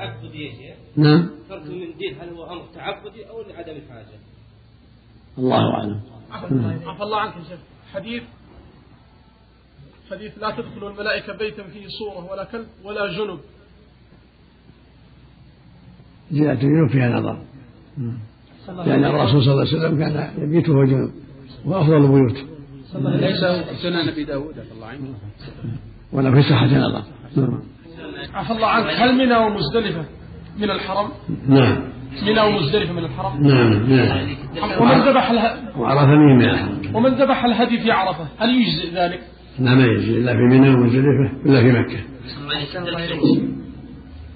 تعبدي يا شيخ. نعم. ترك المنديل هل هو أمر تعبدي أو لعدم الحاجة؟ الله أعلم. عفى الله عنك يا شيخ. حديث حديث لا تدخل الملائكة بيتا فيه صورة ولا كلب ولا جنب. زيادة الجنوب فيها نظر. لأن الرسول صلى الله عليه وسلم كان يبيت وهو جنوب. وأفضل البيوت. ليس سنن ابي داود الله عنه. ولا في صحة نظر. نعم. عفى الله عنك. هل منى ومزدلفة من الحرم؟ نعم. منى ومزدلفة من الحرم؟ نعم نعم. ومن ذبح الها... وعرف مين من الحرم ومن ذبح الهدي في عرفة هل يجزئ ذلك؟ لا ما يجزي إلا في منى ومزدلفة إلا في مكة.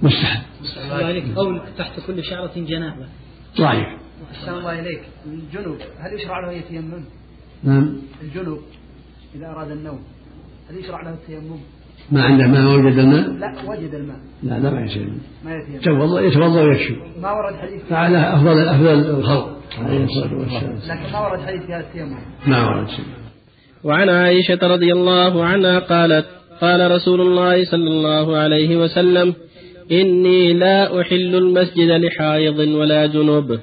مستحب. الله عليك قول تحت كل شعرة جنابة. ضعيف أحسن الله إليك الجنوب هل يشرع له يتيمم؟ نعم. الجنوب إذا أراد النوم هل يشرع له التيمم؟ ما عنده ما وجد الماء؟ لا وجد الماء. لا لا ما يصير ما يتوضا يتوضا ويكفي ما ورد حديث فعلى أفضل أفضل الخلق عليه الصلاة والسلام. لكن ما ورد حديث في هذا التيمم ما ورد شيء. وعن عائشة رضي الله عنها قالت قال رسول الله صلى الله عليه وسلم إني لا أحل المسجد لحائض ولا جنوب.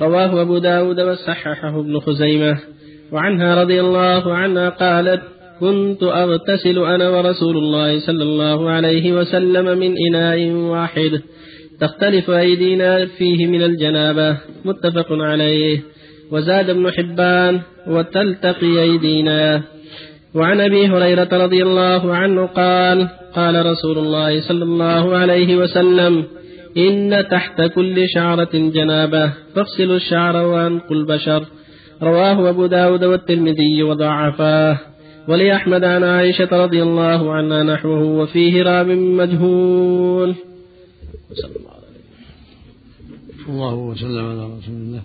رواه أبو داود وصححه ابن خزيمة. وعنها رضي الله عنها قالت كنت أغتسل أنا ورسول الله صلى الله عليه وسلم من إناء واحد. تختلف أيدينا فيه من الجنابة. متفق عليه. وزاد ابن حبان وتلتقي أيدينا. وعن أبي هريرة رضي الله عنه قال قال رسول الله صلى الله عليه وسلم إن تحت كل شعرة جنابة فاغسلوا الشعر وأنقوا البشر. رواه أبو داود والترمذي وضعفاه. ولأحمد عن عائشة رضي الله عنها نحوه وفيه راب مجهول. صلى الله عليه الله وسلم على رسول الله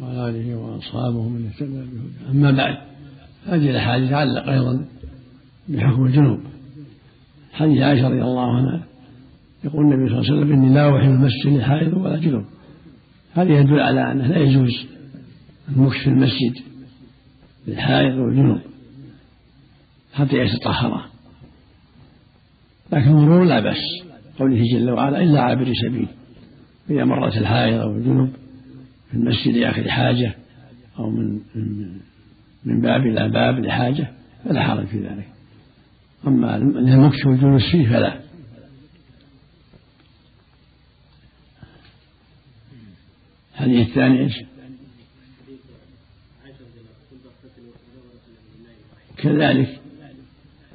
وعلى آله وأصحابه من اهتدى بهداه. أما بعد هذه الأحاديث تعلق أيضا بحكم الجنوب. حديث عائشة رضي الله عنها يقول النبي صلى الله عليه وسلم إني لا احل المسجد لحائض ولا جنوب. هذا يدل على أنه لا يجوز المكث في المسجد للحائض والجنوب. حتى يتطهرا لكن المرور لا بأس. قوله جل وعلا إلا عابر سبيل. إذا مرت الحائض أو الجنب في المسجد لآخر حاجة أو من من من باب إلى باب لحاجة فلا حرج في ذلك. أما المكث والجلوس فيه فلا. الحديث الثاني إيش؟ كذلك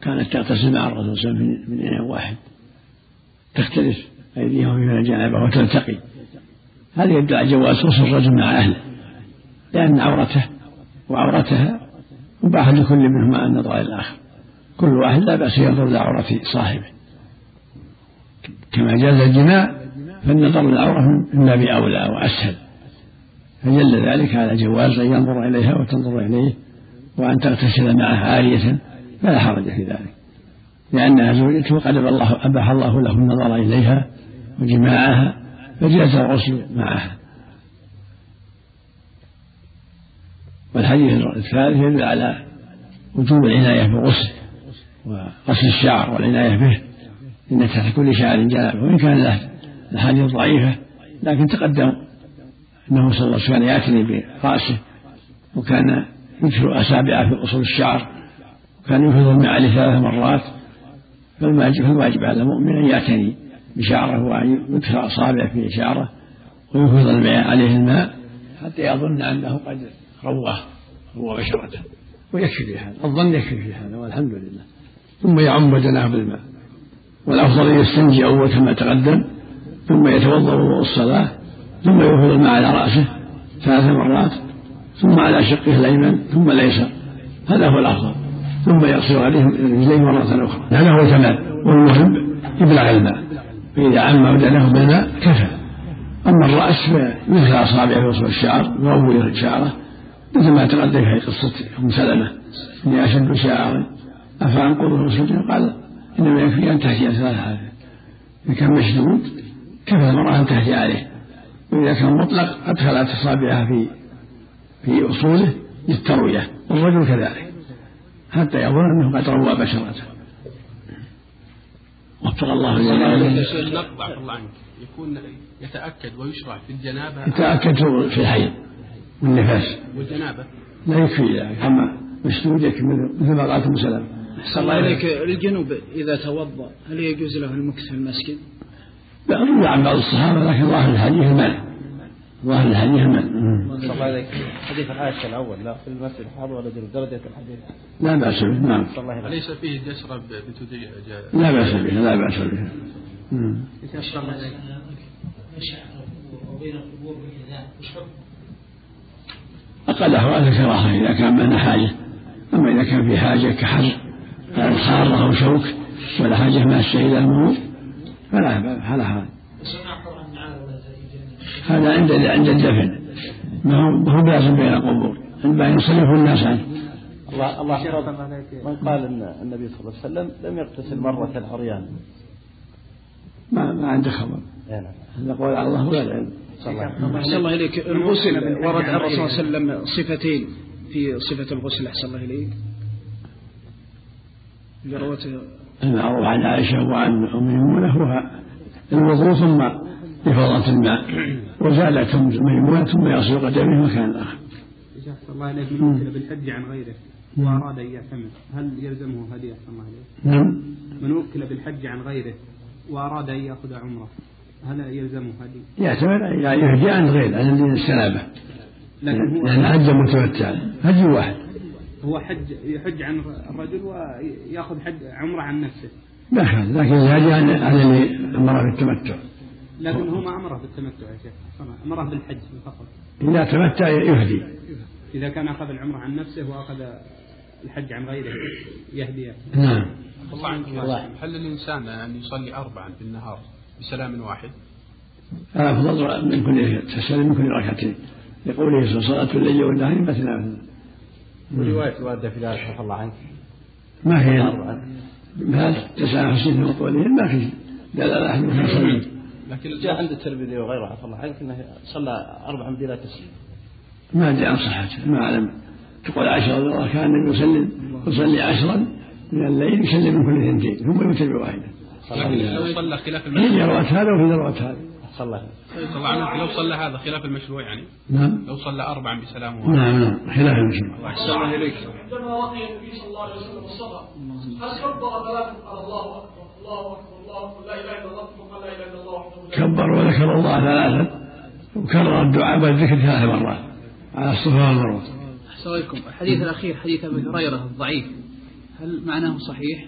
كانت تغتسل مع الرسول صلى الله عليه وسلم من إناء واحد. تختلف أيديهم في الجنابة وتلتقي. هذا يدل على جواز وصل الرجل مع أهله. لأن عورته وعورتها مباح لكل منهما أن ينظر إلى الآخر. كل واحد لا بأس ينظر إلى عورة صاحبه. كما جاز الجماع فالنظر للعورة من باب أولى وأسهل. فدل ذلك على جواز أن ينظر إليها وتنظر إليه وأن تغتسل معه عارية فلا حرج في ذلك. لأنها زوجته قد الله أباح الله له النظر إليها وجماعها فجاز الغسل معها. والحديث الثالث يدل على وجوب العناية بالغسل وغسل الشعر والعناية به. إن تحت كل شعر جنابه وإن كان له الحديث ضعيفة لكن تقدم أنه صلى الله عليه وسلم يعتني برأسه وكان يكثر أصابعه في أصول الشعر كان ينفذ الماء ثلاث مرات فالواجب فالواجب على المؤمن أن يعتني بشعره وأن يدخل أصابعه في شعره وينفذ الماء عليه الماء حتى يظن أنه قد رواه روى بشرته ويكفي في هذا الظن يكفي في هذا والحمد لله. ثم يعم بدنه بالماء. والأفضل أن يستنجي أول كما تقدم ثم يتوضأ وضوء الصلاة ثم ينفذ الماء على رأسه ثلاث مرات ثم على شقه الأيمن ثم الأيسر. هذا هو الأفضل. ثم يغسل عليهم رجليه مرة أخرى. هذا هو الكمال والمهم يبلغ الماء. فإذا عم بدنه بالماء كفى. أما الرأس فمثل أصابعه في وسط الشعر يروي شعره مثل ما تقدم في قصة أم سلمة. إني أشد شعرا. أفأنقضه غسلته قال إنما يكفي أن تحتي ثلاث هذا. إذا كان مشدود كفى المرأة أن تحتي عليه. وإذا كان مطلق أدخلت أصابعها في في أصوله للتروية. والرجل كذلك. حتى يظن أنه قد روى بشرته وفق الله النقب الله عنك. يكون يتأكد ويشرع في الجنابة. يتأكد في الحيض والنفاس. والجنابة. لا يكفي ذلك أما مسدود يكفي مثل ما قالت ام سلمة أحسن الله إليك. الجنوب إذا توضأ هل يجوز له المكث في المسجد؟ لا روي عن بعض الصحابة لكن ظاهر الحديث المنع ظاهر الحديث المنع صلى الله عليك. حديث عائشة الأول لا في المسجد الحاضر ولا درجة الحديث. لا بأس به نعم. صلى الله عليه أليس فيه جسرة بنت لا بأس به لا بأس به. وبين القبور بالإذان وش حكم؟ أقل أحوال الكراهة إذا كان معنا حاجة. أما إذا كان في حاجة كحر حارة أو شوك ولا حاجة ماسة إلى الموت فلا فلا حال سمع عن معاذ ولا زي هذا عند عند الدفن ما هو ما هو بلازم بين القبور. عندما ينصرف الناس عنه. الله الله من قال إن النبي صلى الله عليه وسلم لم يغتسل مرة العريان. ما ما عنده خبر. إيه نعم. هذا قول على الله ولا العلم صلى الله عليه وسلم. أحسن الله إليك. الغسل ورد عن الرسول صلى الله عليه وسلم صفتين. في صفة الغسل أحسن الله إليك. اللي روته. المعروف عن عائشة وعن أم ميمونة هو الوضوء ثم إفاضة الماء وزالت ميمونة ثم يغسل قدمه مكان آخر. الله عليه من وكل بالحج عن غيره. وأراد أن يعتمر هل يلزمه هدية صلى الله عليه؟ نعم. من وكل بالحج عن غيره وأراد أن يأخذ عمرة هل يلزمه هدية؟ يعتمد يعني يهدي عن غير عن السلامة. لكن هو لأن حج. متمتع هدي واحد. هو حج يحج عن الرجل ويأخذ حج عمرة عن نفسه. كان لكن الهدي عن عن اللي أمر بالتمتع لكن هو ما أمره بالتمتع يا شيخ أمره بالحج فقط إذا تمتع يهدي. إذا كان أخذ العمرة عن نفسه وأخذ الحج عن غيره يهديه نعم. الله عنك هل الإنسان أن يصلي أربعا في النهار بسلام واحد؟ أفضل من كل تسلم من كل ركعتين لقوله صلى الله عليه وسلم صلاة الليل والنهار مثنى مثنى ورواية الواردة في ذلك الله عنك. ما هي؟ ما تسعى حسين وطولهن ما في دلالة أحد لكن جاء عند الترمذي وغيره عفى الله عنك إنه صلى اربعا بلا تسليم. ما أدري عن صحته ما أعلم. تقول عشرة رضي الله كان النبي يسلم يصلي عشرا من الليل يسلم من كل اثنتين ثم يوتر بواحدة لكن لو صلى خلاف المشروع ذروة هذا وفي ذروة هذا صلى الله لو صلى هذا خلاف المشروع يعني. نعم. لو صلى أربعا بسلام واحد. نعم نعم. خلاف أحسن الله إليك. عندما لقي النبي صلى الله عليه وسلم الصفا هل كبر ثلاثا قال الله؟ اكبر كبر وذكر الله ثلاثا وكرر الدعاء والذكر ثلاث مرات. على الصفا والمروة. أحسن الله إليكم. الحديث الأخير حديث أبي هريرة الضعيف. هل معناه صحيح؟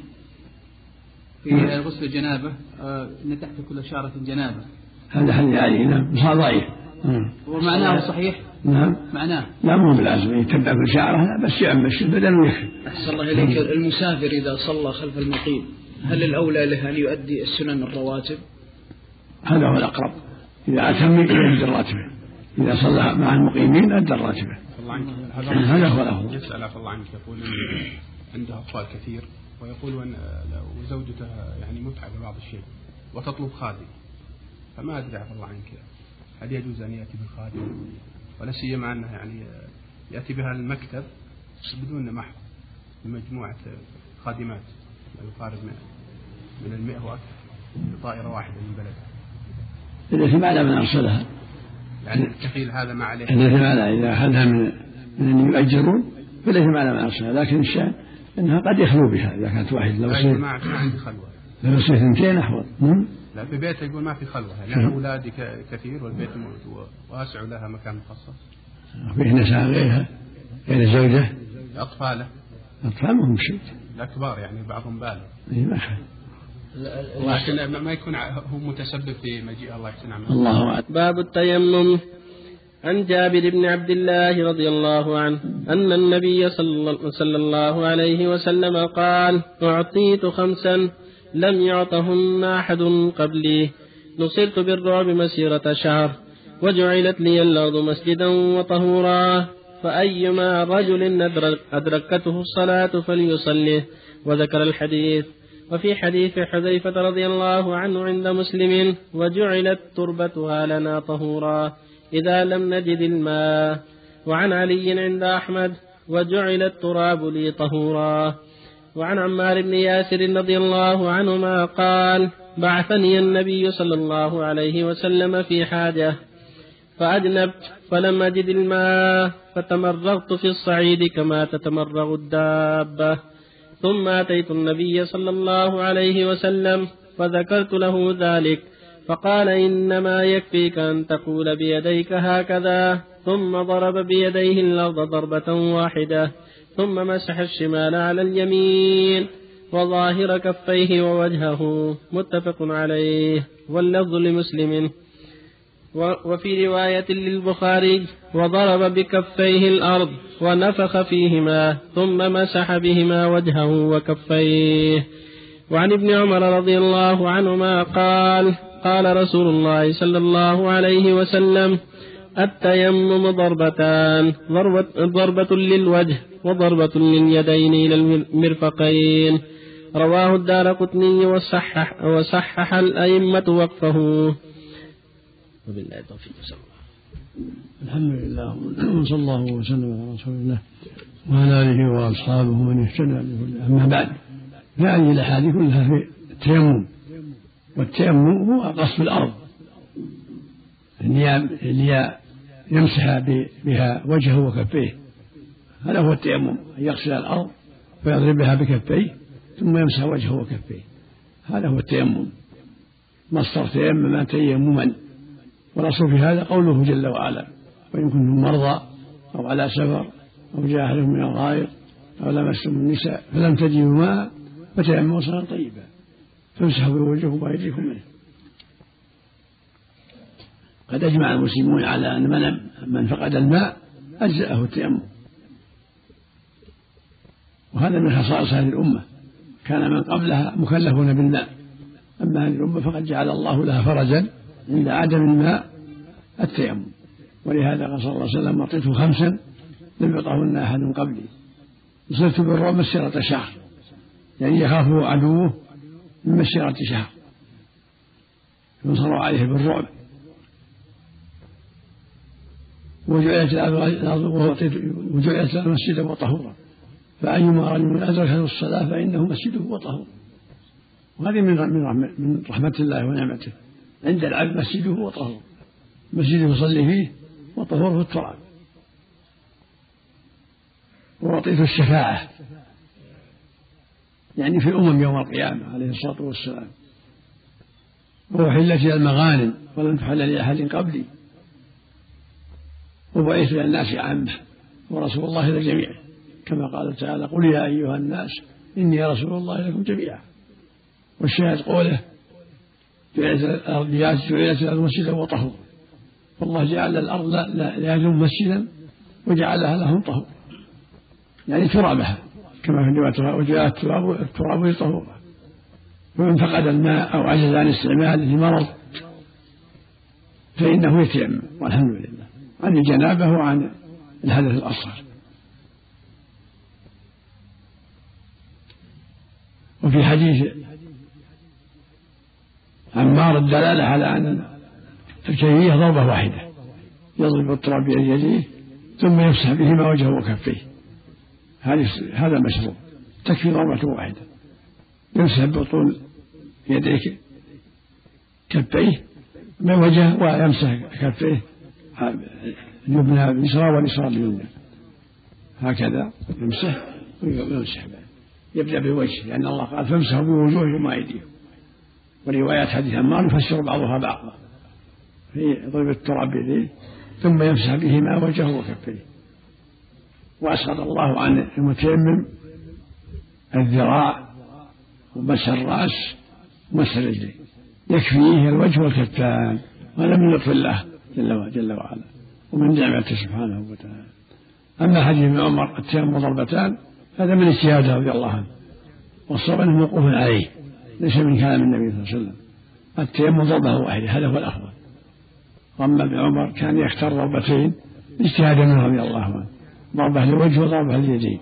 في غسل الجنابة آه، إن تحت كل شعرة جنابة. هذا حديث علي نعم. بس ضعيف. نعم. ومعناه صحيح؟ نعم. معناه. لا مو بالعزم. يتبع كل شعره بس يعم بس بدل ويكفي أحسن الله إليك. المسافر إذا صلى خلف المقيم. هل الأولى له أن يؤدي السنن الرواتب؟ هذا هو الأقرب. إذا أتم يؤدي راتبه إذا صلى مع المقيمين أدى راتبه الله عنك. هذا هو الأفضل يسأل عفى الله عنك. يقول عنده أطفال كثير. ويقول أن لو زوجته يعني متعبة ببعض الشيء وتطلب خادم. فما أدري عفى الله عنك. هل يجوز أن يأتي بالخادم؟ ولا سيما أنه يعني يأتي بها المكتب بدون محض بمجموعة خادمات. ما يقارب من من المئة وأكثر بطائرة واحدة من بلدها التي ما من أرسلها يعني الكفيل هذا ما عليه. التي ما إذا أخذها من من اللي يؤجرون فالتي ما من أرسلها لكن الشأن أنها قد يخلو بها إذا كانت واحد لو لا صير ما عندي خلوة. لو صير اثنتين أحوط نعم. لا في بيته يقول ما في خلوة. لأن أولادي ك- كثير والبيت واسع ولها مكان مخصص. فيه نساء غيرها غير زوجة. أطفاله. أطفال ما هم شيء الكبار يعني بعضهم بالغ. إيه،. لكن ما- يكون هو متسبب في مجيء الله يحسن عمله. الله أعلم. باب التيمم. عن جابر بن عبد الله رضي الله عنه أن النبي صلى صلى الله عليه وسلم قال أعطيت خمسا لم يعطهن أحد قبلي. نصرت بالرعب مسيرة شهر وجعلت لي الأرض مسجدا وطهورا. فأيما رجل أدرك أدركته الصلاة فليصلي. وذكر الحديث. وفي حديث حذيفة رضي الله عنه عند مسلم وجعلت تربتها لنا طهورا إذا لم نجد الماء. وعن علي عند أحمد وجعل التراب لي طهورا. وعن عمار بن ياسر رضي الله عنهما قال بعثني النبي صلى الله عليه وسلم في حاجة فأجنبت فلم أجد الماء. فتمرغت في الصعيد كما تتمرغ الدابة. ثم أتيت النبي صلى الله عليه وسلم فذكرت له ذلك فقال إنما يكفيك أن تقول بيديك هكذا. ثم ضرب بيديه الأرض ضربة واحدة ثم مسح الشمال على اليمين وظاهر كفيه ووجهه متفق عليه. واللفظ لمسلم وفي رواية للبخاري وضرب بكفيه الأرض ونفخ فيهما ثم مسح بهما وجهه وكفيه. وعن ابن عمر رضي الله عنهما قال قال رسول الله صلى الله عليه وسلم التيمم ضربتان ضربة, ضربة للوجه وضربة لليدين إلى المرفقين. رواه الدار قطني وصحح, وصحح الأئمة وقفه. وبالله التوفيق صلى الله الحمد لله. وصلى الله وسلم على رسول الله وعلى آله وأصحابه من اهتدى بهداه. أما بعد فهذه الأحاديث كلها في التيمم. والتيمم هو قصف الأرض. ليمسح بها وجهه وكفيه. هذا هو التيمم أن يغسل الأرض ويضرب بها بكفيه ثم يمسح وجهه وكفيه. هذا هو التيمم. مصدر تيمم تيمما. والأصل في هذا قوله جل وعلا وإن كنتم مرضى أو على سفر أو جاء أحدهم من الغائط أو لمستم النساء فلم تجدوا ماء فتيمموا صلاة طيبة فامسحوا بوجهكم وأيديكم منه. قد أجمع المسلمون على أن من من فقد الماء أجزأه التيمم. وهذا من خصائص هذه الأمة. كان من قبلها مكلفون بالماء. أما هذه الأمة فقد جعل الله لها فرجا عند عدم الماء التيمم. ولهذا قال صلى الله عليه وسلم أعطيته خمسا لم يعطهن أحد قبلي. صرت بالرعب مسيرة شهر. يعني يخافه عدوه من مسيرة شهر. ينصر عليه بالرعب وجعلت الأرض وجعلت المسجد وطهورا. فأيما رجل أدركه الصلاة فإنه مسجده وطهوره وهذه من من رحمة الله ونعمته. عند العبد مسجده وطهور. مسجده يصلي فيه وطهوره التراب. وأعطيته الشفاعة. يعني في الأمم يوم القيامة عليه الصلاة والسلام. وأحلت إلى المغانم ولم تحل لأحد قبلي. وبعث إلى الناس عامة ورسول الله إلى الجميع. كما قال تعالى قل يا أيها الناس إني رسول الله لكم جميعا. والشاهد قوله جعلت الأرض مسجدا وطهورا. والله جعل الأرض لا يزوم مسجدا وجعلها لهم طهور يعني ترابها كما في الرواية وجعل التراب التراب طهورا ومن فقد الماء أو عجز عن استعماله لمرض فإنه يتيمم والحمد لله. عن الجنابة وعن الحدث الأصغر. وفي حديث عمار الدلالة على أن الكيفية ضربة واحدة. يضرب التراب بيده ثم يمسح بهما وجهه وكفيه. هذا مشروع. تكفي ضربة واحدة. يمسح بطول يديه كفيه من وجهه ويمسح كفيه اليمنى اليسرى واليسرى اليمنى. هكذا يمسح ويمسح. يبدأ بالوجه لأن الله قال فامسحوا بوجوهكم وأيديكم. وروايات حديث عمار يفسر بعضها بعضا في ضرب التراب بيديه ثم يمسح بهما وجهه وكفيه. وأسقط الله عن المتيمم الذراع ومسح الرأس ومسح الرجلين يكفيه الوجه والكفان وهذا من لطف الله جل, جل وعلا. ومن نعمته سبحانه وتعالى. أما حديث ابن عمر التيمم ضربتان هذا من اجتهاده رضي الله عنه. والصواب أنه موقوف عليه. ليس من كلام النبي صلى الله عليه وسلم. التيمم ضربة واحدة هذا هو الأفضل. وأما ابن عمر كان يختار ضربتين اجتهادا منه رضي الله عنه ضربة للوجه وضربة لليدين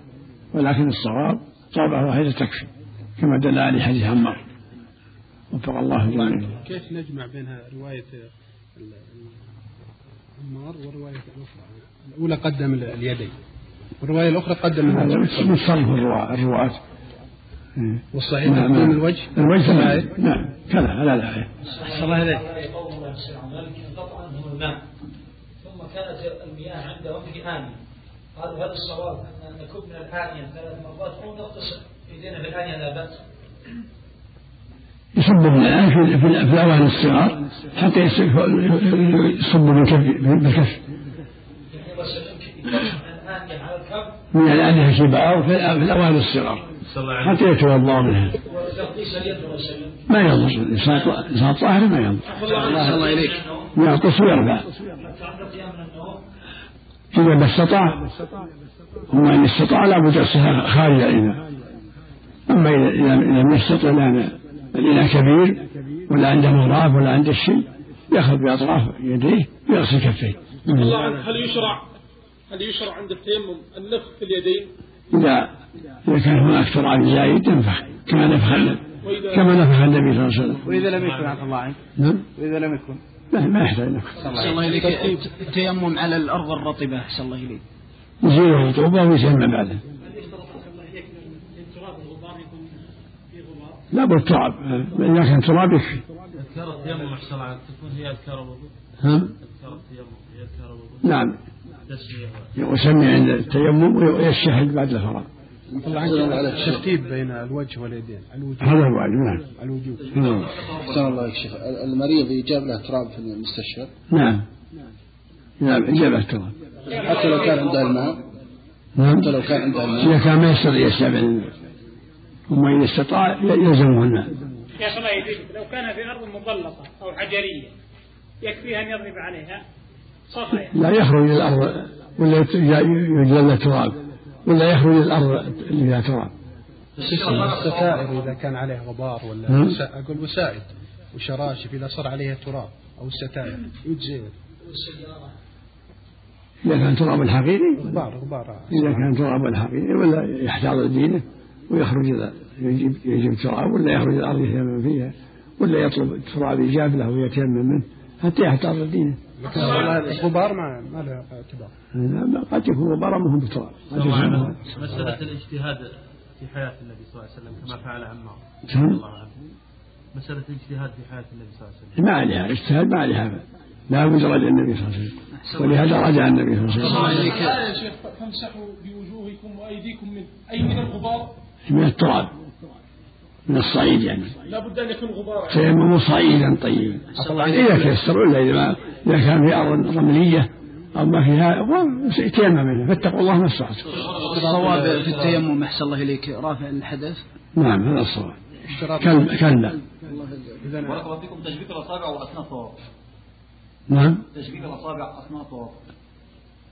ولكن الصواب ضربة واحدة تكفي كما دل عليه حديث عمار. وفق الله الجميع. كيف نجمع بين رواية عمار والرواية الأخرى؟ الأولى قدم اليدين والرواية الأخرى قدم هذا متصرف الرواة. والصحيح نعم، تقديم نعم. الوجه. الوجه نعم. كذا على الآية أحسن الله إليك ذلك انقطع عنهم الماء ثم كانت المياه عندهم في آنية قالوا هل الصواب أن نكب من الآنية؟ ثلاث مرات أو نغتسل يدينا في الآنية لا بأس. يصب من الآن في, في, في الأواني الصغار حتى يصب يصب من كف بالكف يعني من الآنية الآن الكبار في الأ- في الأواني الصغار. حتى يتوضأ منها ما يضر. الإنسان طاهر ما يضر. أحسن الله إليك يعطس ويرفع إذا ما استطاع هو إن استطاع لابد يغسلها خارج الإناء أما إذا لم يستطع لأن الإناء كبير ولا عنده مغراف ولا عنده شيء يأخذ بأطراف يديه ويغسل كفيه. الله هل يشرع هل يشرع عند التيمم النفخ في اليدين؟ إذا إذا كان هناك تراب زايد ينفخ كما نفخ النبي كما نفخ النبي صلى الله عليه وسلم. وإذا لم يكن عفى الله عنك نعم. وإذا لم يكن. ما ما يحتاج نفخ. أحسن الله إليك. التيمم على الأرض الرطبة أحسن الله إليك. يزيل الرطوبة ويسمى بعده. لا بد تراب. إذا كان تراب يكفي. أذكار التيمم أحسن الله تكون هي أذكار الوضوء ها؟ أذكار التيمم هي أذكار الوضوء نعم. ويسمي عند التيمم ويشهد بعد الفراغ الترتيب بين الوجه واليدين هذا الواجب نعم. الوجوب نعم. الله يا شيخ. المريض يجاب له تراب في المستشفى؟ نعم. نعم إجابة التراب حتى لو كان عنده الماء؟ نعم. حتى لو كان عنده الماء. كان ما يستطيع يستعمل ثم إذا استطاع يلزمه الماء شيخ الله يهديك. لو كان في أرض مبلطة أو حجرية يكفيه أن يضرب عليها. لا يخرج الأرض ولا يت- يوجد له تراب. ولا يخرج الأرض اللي فيها تراب الستائر إذا كان عليه غبار ولا أقول وسائد وشراشف إذا صار عليها تراب أو الستائر. يجزي إذا كان تراب الحقيقي؟ غبار غبار. إذا كان تراب الحقيقي ولا يحتاط دينه ويخرج إذا يجيب, يجيب تراب ولا يخرج الأرض يتيمم فيها ولا يطلب التراب يجاب له ويتيمم منه. حتى لكن والله الغبار ما ما له اعتبار. لا، قد يكون غبارا مهم بتراب. قد يكون مسألة الاجتهاد في حياة النبي صلى الله عليه وسلم كما فعل عمار. رضي الله عنه. مسألة الاجتهاد في حياة النبي صلى الله عليه وسلم. ما عليها اجتهاد ما عليها. لا بد رجع النبي صلى الله عليه وسلم. ولهذا رجع النبي صلى الله عليه وسلم. يا شيخ فامسحوا بوجوهكم وأيديكم من أي من الغبار؟ من التراب. من الصعيد يعني. لا بد أن يكون غبارا تيمموا صعيدا طيبا. إذا تيسر إلا إذا ما إذا كان في أرض رملية أو ما فيها يتيمم منها. فاتقوا الله ما استطعتم. الصواب في التيمم أحسن الله إليك. رافع الحدث. نعم هذا الصواب. كلا كلا. بارك الله فيكم. تشبيك الأصابع وأثناء الطواف نعم. تشبيك الأصابع أثناء الطواف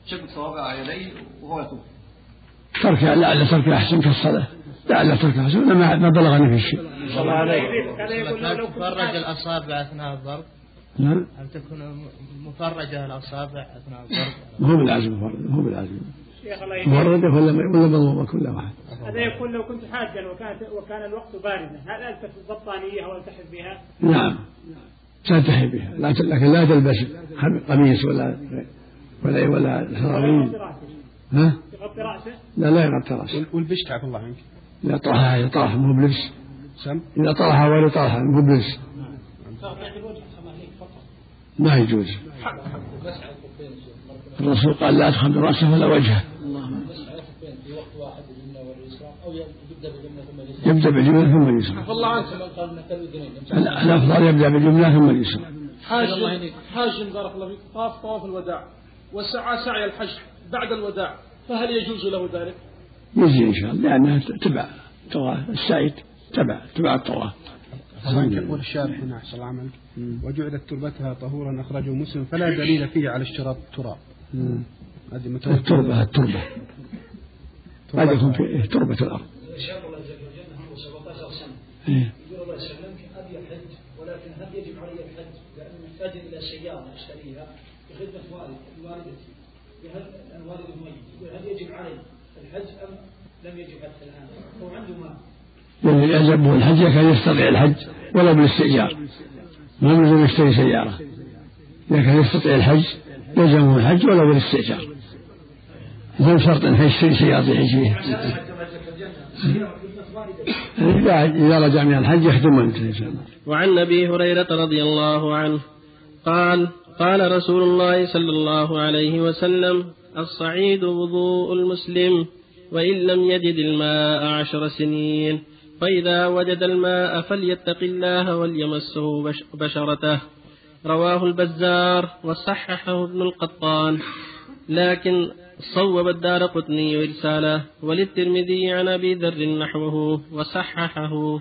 شبك صوابع يديه وهو يطوف ترك لعل ترك أحسن كالصلاة لعل ترك أنا ما ما بلغني في شيء هذا يقول لو لو كنت تفرج الأصابع أثناء الضرب؟ نعم. أن تكون م- مفرجة الأصابع أثناء الضرب؟ ما هو بالعزم مفرد هو بالعزم. شيخ الله يهديك مفردة ولا ولا مضمومة كل واحد. هذا يقول لو كنت حاجا وكانت وكان الوقت باردا هل التف البطانيه والتحف بها؟ نعم. تلتحي بها. لا لكن لا تلبس قميص ولا ولا ولا سراويل ها؟ يغطي رأسه؟ لا لا يغطي رأسه. وال- والبشت عفى الله عنك. إذا طرحها إذا طرح مو بلبس سم؟ إذا طرحها ولا طرحها مو بلبس ما يجوز. الرسول قال لا تخمر رأسه ولا وجهه. يبدأ باليمنى ثم اليسرى. يبدأ بالجملة ثم اليسرى عفى الله عنك من قال مثل الاذنين ال- الأفضل يبدأ بالجملة ثم اليسرى. حاج حاج بارك الله فيك. طاف طواف الوداع. وسعى سعي الحج بعد الوداع. فهل يجوز له ذلك؟ يجزي إن شاء الله. لأنها تبع طواف السعيد تبع تبع الطواف يقول الشارح هنا أحسن الله عملك. وجعلت تربتها طهورا أخرجه مسلم فلا دليل فيه على اشتراط التراب. التربة التربة. قد يكون في تربة الأرض. شاء الله جل وجل عنده 17 سنه إيه. يقول الله يسلمك أبي الحج ولكن هل يجب علي الحج لأنه محتاج إلى سيارة أشتريها بخدمة والد والدتي. هل أنا والدي ميت؟ يقول هل يجب علي الحج أم لم يجب حتى الآن؟ هو عنده مال يلزمه الحج كان يستطيع الحج ولو بالاستئجار ما يلزم يشتري سيارة. إذا كان يستطيع الحج يلزمه الحج ولو بالاستئجار مو شرط أن يشتري سيارة يعيش فيها. إذا رجع من الحج يختم الإنسان وعن أبي هريرة رضي الله عنه قال قال رسول الله صلى الله عليه وسلم الصعيد وضوء المسلم وإن لم يجد الماء عشر سنين. فإذا وجد الماء فليتق الله وليمسه بش- بشرته. رواه البزار وصححه ابن القطان. لكن صوب الدار قطني إرساله وللترمذي عن أبي ذر نحوه وصححه.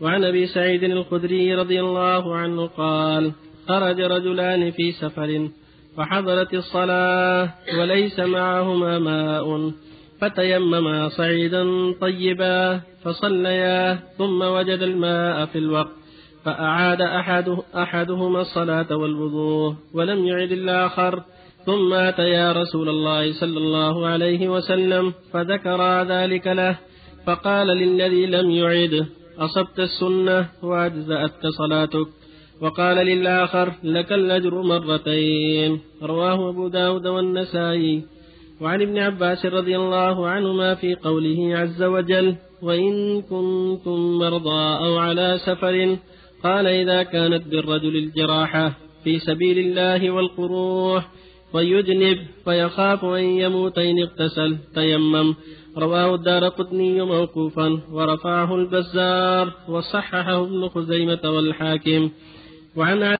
وعن أبي سعيد الخدري رضي الله عنه قال خرج رجلان في سفر وحضرت الصلاة وليس معهما ماء فتيمما صعيدا طيبا فصليا ثم وجد الماء في الوقت فأعاد أحد أحدهما الصلاة والوضوء ولم يعد الآخر ثم أتيا رسول الله صلى الله عليه وسلم فذكر ذلك له فقال للذي لم يعد أصبت السنة وأجزأت صلاتك. وقال للآخر لك الأجر مرتين. رواه أبو داود والنسائي. وعن ابن عباس رضي الله عنهما في قوله عز وجل وإن كنتم مرضى أو على سفر قال إذا كانت بالرجل الجراحة في سبيل الله والقروح ويجنب فيخاف أن يموت إن اغتسل تيمم. رواه الدار قطني موقوفا. ورفعه البزار وصححه ابن خزيمة والحاكم. وعن